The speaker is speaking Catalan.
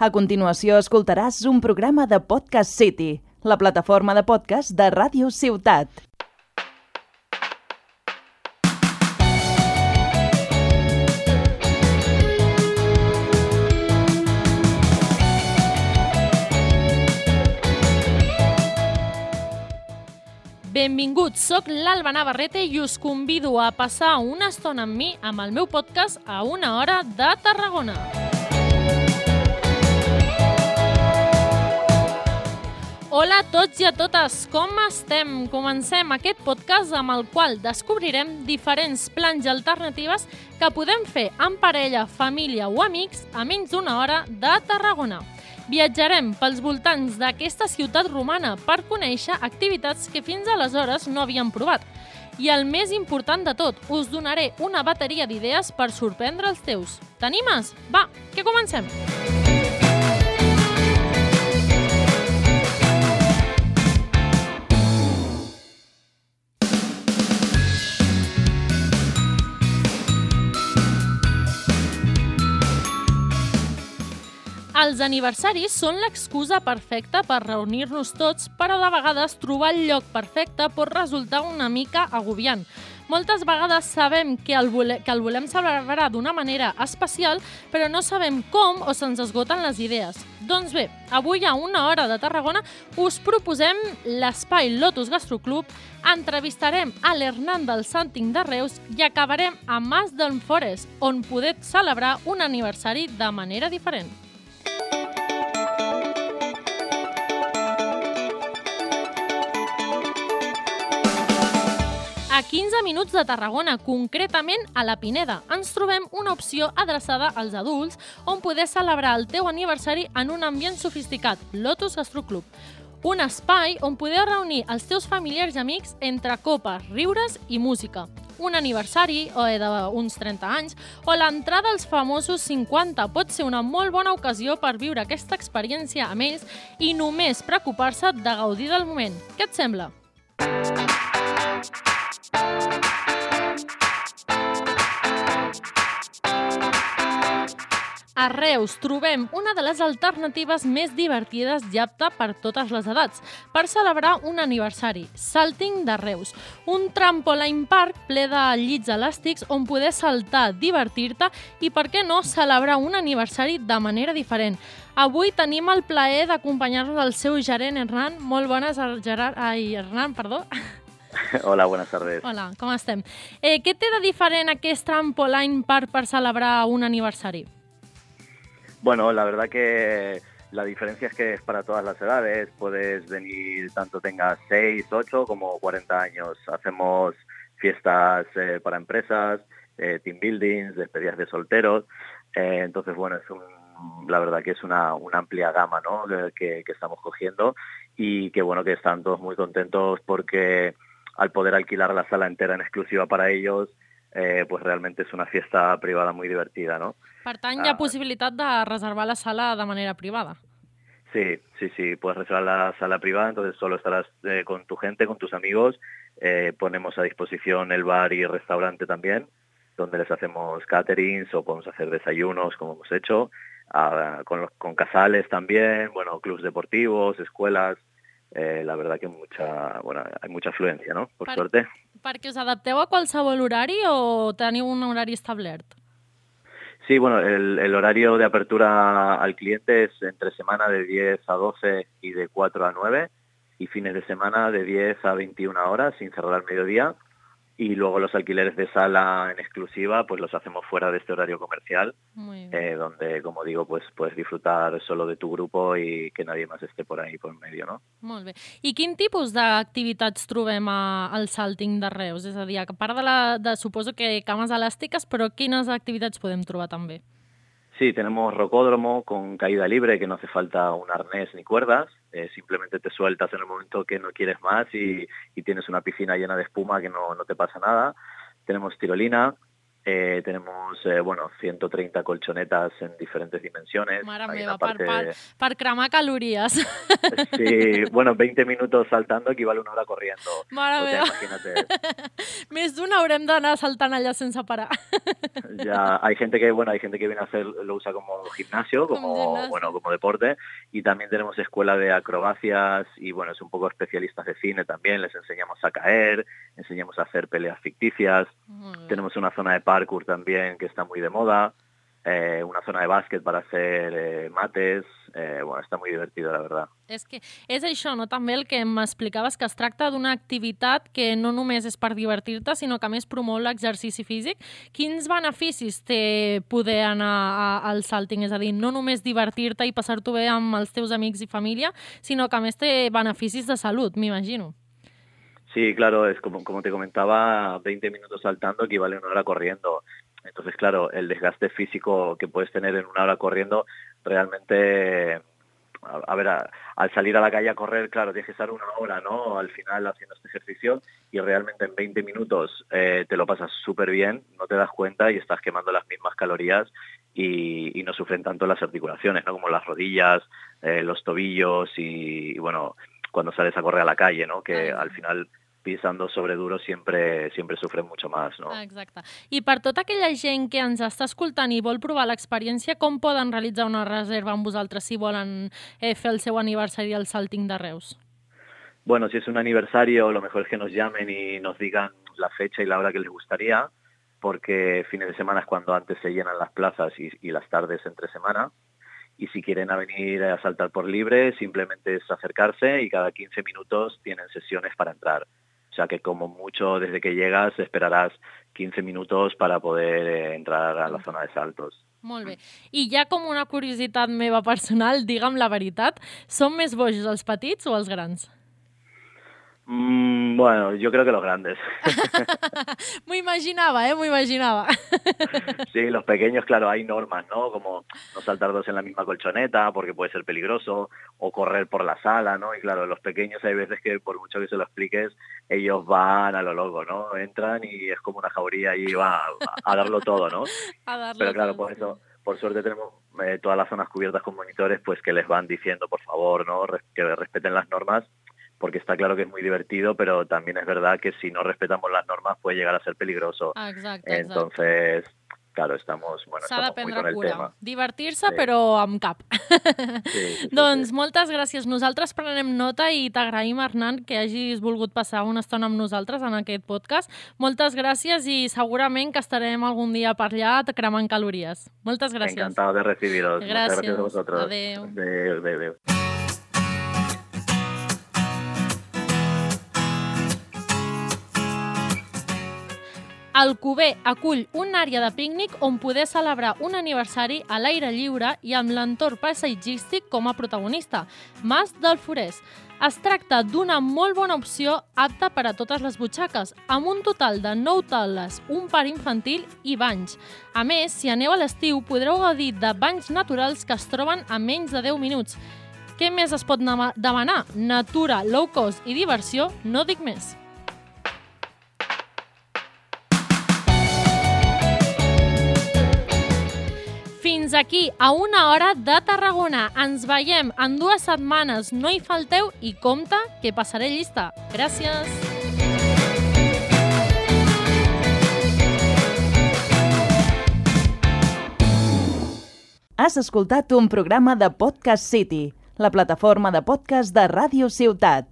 A continuació escoltaràs un programa de Podcast City, la plataforma de podcast de Ràdio Ciutat. Benvinguts, sóc l'Alba Navarrete i us convido a passar una estona amb mi amb el meu podcast a una hora de Tarragona. Hola a tots i a totes, com estem? Comencem aquest podcast amb el qual descobrirem diferents plans i alternatives que podem fer en parella, família o amics a menys d'una hora de Tarragona. Viatjarem pels voltants d'aquesta ciutat romana per conèixer activitats que fins aleshores no havíem provat. I el més important de tot, us donaré una bateria d'idees per sorprendre els teus. T'animes? Va, que comencem! Els aniversaris són l'excusa perfecta per reunir-nos tots, però de vegades trobar el lloc perfecte pot resultar una mica agobiant. Moltes vegades sabem que el, vole que el volem celebrar d'una manera especial, però no sabem com o se'ns esgoten les idees. Doncs bé, avui a una hora de Tarragona us proposem l'espai Lotus Gastroclub, entrevistarem a l'Hernan del Santing de Reus i acabarem a Mas del Forest, on poder celebrar un aniversari de manera diferent. 15 minuts de Tarragona, concretament a la Pineda, ens trobem una opció adreçada als adults on poder celebrar el teu aniversari en un ambient sofisticat, Lotus Gastroclub. Un espai on poder reunir els teus familiars i amics entre copes, riures i música. Un aniversari o d'uns 30 anys o l'entrada als famosos 50 pot ser una molt bona ocasió per viure aquesta experiència amb ells i només preocupar-se de gaudir del moment. Què et sembla? A Reus trobem una de les alternatives més divertides i apta per totes les edats, per celebrar un aniversari, Salting de Reus, un trampoline park ple de llits elàstics on poder saltar, divertir-te i, per què no, celebrar un aniversari de manera diferent. Avui tenim el plaer d'acompanyar-nos el seu gerent, Hernán. Molt bones, Gerard... Ai, Hernán, perdó. Hola, buenas tardes. Hola, com estem? Eh, què té de diferent aquest trampoline park per celebrar un aniversari? Bueno, la verdad que la diferencia es que es para todas las edades. Puedes venir tanto tengas 6, 8 como 40 años. Hacemos fiestas eh, para empresas, eh, team buildings, despedidas de solteros. Eh, entonces, bueno, es un, la verdad que es una, una amplia gama ¿no? que, que estamos cogiendo y que bueno que están todos muy contentos porque al poder alquilar la sala entera en exclusiva para ellos, eh, pues realmente es una fiesta privada muy divertida, ¿no? Per tant, hi ha possibilitat de reservar la sala de manera privada. Sí, sí, sí, puedes reservar la sala privada, entonces solo estarás eh, con tu gente, con tus amigos. Eh, ponemos a disposición el bar y restaurante también, donde les hacemos caterings o podemos hacer desayunos, como hemos hecho, a, con, los, con casales también, bueno, clubs deportivos, escuelas. Eh, la verdad que mucha, bueno, hay mucha afluencia, ¿no? Por Per- suerte. Perquè us adapteu a qualsevol horari o teniu un horari establert? Sí, bueno, el, el horario de apertura al cliente es entre semana de 10 a 12 y de 4 a 9 y fines de semana de 10 a 21 horas sin cerrar al mediodía y luego los alquileres de sala en exclusiva pues los hacemos fuera de este horario comercial eh, donde como digo pues puedes disfrutar solo de tu grupo y que nadie más esté por ahí por medio, ¿no? Molt bé. I quin tipus d'activitats trobem a, al Salting de Reus? És a dir, a part de, la, de suposo que cames elàstiques, però quines activitats podem trobar també? Sí, tenemos rocódromo con caída libre, que no hace falta un arnés ni cuerdas, eh, simplemente te sueltas en el momento que no quieres más y, y tienes una piscina llena de espuma que no, no te pasa nada. Tenemos tirolina, Eh, tenemos, eh, bueno, 130 colchonetas en diferentes dimensiones. Mare Hay meva, parte- per, per cremar calories. Sí, bueno, 20 minutos saltando equivale a una hora corriendo. Mare O sea, imagínate. Més d'una haurem d'anar saltant allà sense parar. Ya hay gente que, bueno, hay gente que viene a hacer, lo usa como gimnasio, Como como, gimnasio. bueno, como deporte, y también tenemos escuela de acrobacias y bueno, es un poco especialistas de cine también, les enseñamos a caer, enseñamos a hacer peleas ficticias, tenemos una zona de parkour también que está muy de moda, eh, una zona de básquet para hacer eh, mates, eh, bueno, está muy divertido la verdad. És que és això, no? També el que m'explicaves, que es tracta d'una activitat que no només és per divertir-te, sinó que a més promou l'exercici físic. Quins beneficis té poder anar a, al salting? És a dir, no només divertir-te i passar-t'ho bé amb els teus amics i família, sinó que a més té beneficis de salut, m'imagino. Sí, claro, es como, te comentaba, 20 minutos saltando equivale a una hora corriendo. Entonces, claro, el desgaste físico que puedes tener en una hora corriendo, realmente, a, ver, al salir a la calle a correr, claro, tienes que estar una hora, ¿no? Al final haciendo este ejercicio y realmente en 20 minutos eh, te lo pasas súper bien, no te das cuenta y estás quemando las mismas calorías y, no sufren tanto las articulaciones, ¿no? Como las rodillas, eh, los tobillos y, bueno, cuando sales a correr a la calle, ¿no? Que al final pisando sobre duro siempre siempre sufren mucho más, ¿no? Ah, Exacte. I per tota aquella gent que ens està escoltant i vol provar l'experiència, com poden realitzar una reserva amb vosaltres si volen eh, fer el seu aniversari al Salting de Reus? Bueno, si es un aniversario, lo mejor es que nos llamen y nos digan la fecha y la hora que les gustaría, porque fines de semana es cuando antes se llenan las plazas y, y las tardes entre semana. Y si quieren a venir a saltar por libre, simplemente es acercarse y cada 15 minutos tienen sesiones para entrar. O sea que como mucho desde que llegas esperarás 15 minutos para poder eh, entrar a la zona de saltos. Molt bé. I ja com una curiositat meva personal, digue'm la veritat, són més bojos els petits o els grans? Mm, bueno, yo creo que los grandes. M'ho imaginava, eh? M'ho imaginava. Sí, los pequeños, claro, hay normas, ¿no? Como no saltar dos en la misma colchoneta porque puede ser peligroso, o correr por la sala, ¿no? Y claro, los pequeños hay veces que por mucho que se lo expliques, ellos van a lo loco, ¿no? Entran y es como una jauría y va a, a darlo todo, ¿no? A Pero claro, por eso, por suerte tenemos eh, todas las zonas cubiertas con monitores, pues que les van diciendo, por favor, ¿no? Res- que respeten las normas, porque está claro que es muy divertido, pero también es verdad que si no respetamos las normas puede llegar a ser peligroso. Ah, Exacte, exacte. Entonces, claro, estamos, bueno, S'ha de prendre con el cura. tema. Divertir-se, Sí. però amb cap. Sí, sí, doncs sí. moltes gràcies. Nosaltres prenem nota i t'agraïm, Hernán, que hagis volgut passar una estona amb nosaltres en aquest podcast. Moltes gràcies i segurament que estarem algun dia per allà cremant calories. Moltes gràcies. Encantado de recibiros. Muchas Gracias. gracias a vosotros. Adeu. Adeu, adeu, adeu. Alcover acull una àrea de pícnic on poder celebrar un aniversari a l'aire lliure i amb l'entorn paisatgístic com a protagonista, Mas del Forès. Es tracta d'una molt bona opció apta per a totes les butxaques, amb un total de 9 taules, un par infantil i banys. A més, si aneu a l'estiu, podreu gaudir de banys naturals que es troben a menys de 10 minuts. Què més es pot demanar? Natura, low cost i diversió, no dic més. Fins aquí, a una hora de Tarragona. Ens veiem en dues setmanes. No hi falteu i compte que passaré llista. Gràcies. Has escoltat un programa de Podcast City, la plataforma de podcast de Ràdio Ciutat.